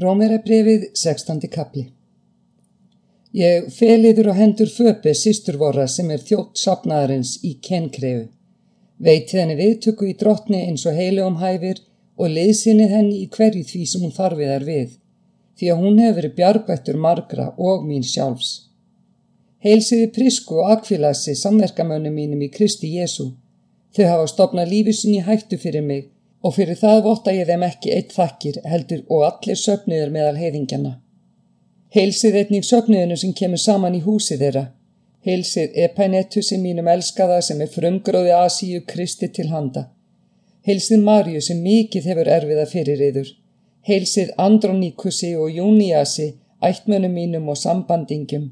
Rómerabrefið 16. kapli Ég feliður á hendur Föpe sýsturvora sem er þjótt sapnaðarins í kenkrefu. Veitið henni viðtöku í drottni eins og heilugum hæfir og liðsinnið henni í hverju því sem hún þarfiðar við, því að hún hefur verið bjargvættur margra og mín sjálfs. Heilsiði Prisku og Akvilasi samverkamönnum mínum í Kristi Jésu. Þau hafa stopnað lífi sinni hættu fyrir mig og fyrir það votta ég þeim ekki eitt þakkir heldur og allir söpniður meðal heiðingjana. Heilsið einnig söpniðinu sem kemur saman í húsi þeirra. Heilsið Epainetusi mínum elskaða sem er frumgróði Asíu Kristi til handa. Heilsið Marju sem mikið hefur erfiða fyrir yður. Heilsið Androníkusi og Júniasi, ættmönum mínum og sambandingum.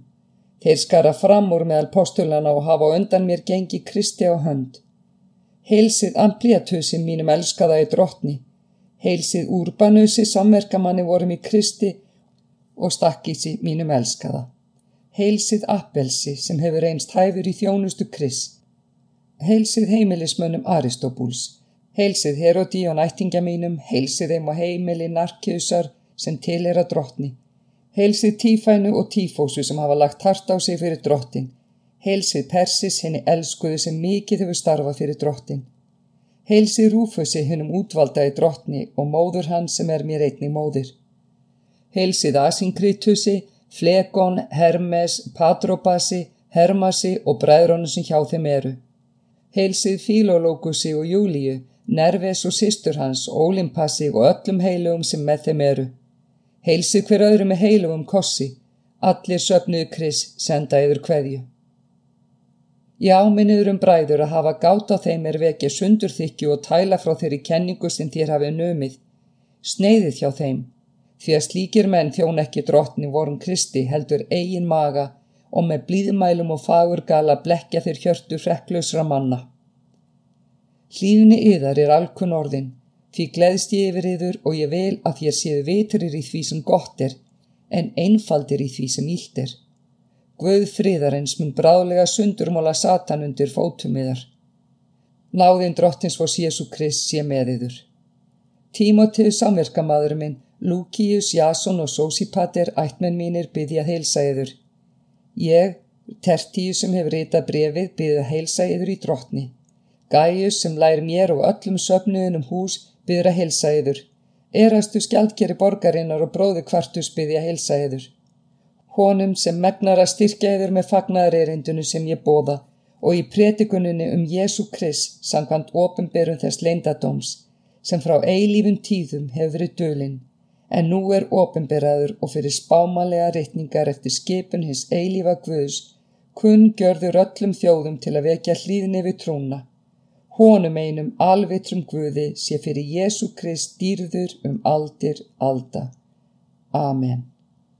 Þeir skara fram úr meðal postulana og hafa undan mér gengi Kristi á hönd. Heilsið ampliatusi mínum elskaða í drottni. Heilsið úrbanusi samverkamanni vorum í Kristi og stakkísi mínum elskaða. Heilsið appelsi sem hefur einst hæfur í þjónustu Kris. Heilsið heimilismönnum Aristóbúls. Heilsið Herodí og nættingja mínum. Heilsið þeim og heimili narkiðsar sem tilera drottni. Heilsið tífænu og tífósu sem hafa lagt hart á sig fyrir drottin Heilsið Persis henni elskuðu sem mikið hefur starfað fyrir drottin. Heilsið Rúfusi hennum útvaldaði drottni og móður hans sem er mér einni móðir. Heilsið Asinkrítusi, Flegon, Hermes, Patropasi, Hermasi og bræðrónu sem hjá þeim eru. Heilsið Filolókusi og Júliu, Nerves og sýstur hans, Ólimpasi og öllum heilugum sem með þeim eru. Heilsið hver öðru með heilugum kossi, allir söpnuðu kris senda yfir hverju. Já, minniður um bræður að hafa gátt á þeim er vekja sundurþykju og tæla frá þeirri kenningu sem þér hafið nömið. Sneiðið hjá þeim, því að slíkir menn þjón ekki drottni vorum Kristi heldur eigin maga og með blíðmælum og fagur gala blekja þeir hjörtu frekklausra manna. Hlýðni yðar er alkun orðin, því gleðst ég yfir yður og ég vil að þér séu vitrir í því sem gott er, en einfaldir í því sem ílt er. Guð friðarins mun bráðlega sundurmóla satan undir fótumiðar. Náðinn drottins fórs Jésu Krist sé með yður. Tímotið samverkamaður minn, Lúkíus, Jason og Sósipater, ættmenn mínir, byggði að heilsa yður. Ég, Tertíu sem hefur rita brefið, byggði að heilsa yður í drottni. Gæjus sem lær mér og öllum söpnuðunum hús, byggði að heilsa yður. Erastu skjaldkeri borgarinnar og bróðu kvartus byggði að heilsa yður honum sem megnar að styrkja yfir með fagnaðarerindunu sem ég bóða og í pretikuninni um Jésu Krist sangkvæmt ofinberum þess leindadóms sem frá eilífum tíðum hefur verið dölinn en nú er ofinberaður og fyrir spámanlega rittningar eftir skipun hins eilífa Guðs kunn gjörður öllum þjóðum til að vekja hlýðni við trúna. Honum einum alvitrum Guði sé fyrir Jésu Krist dýrður um aldir alda. Amen.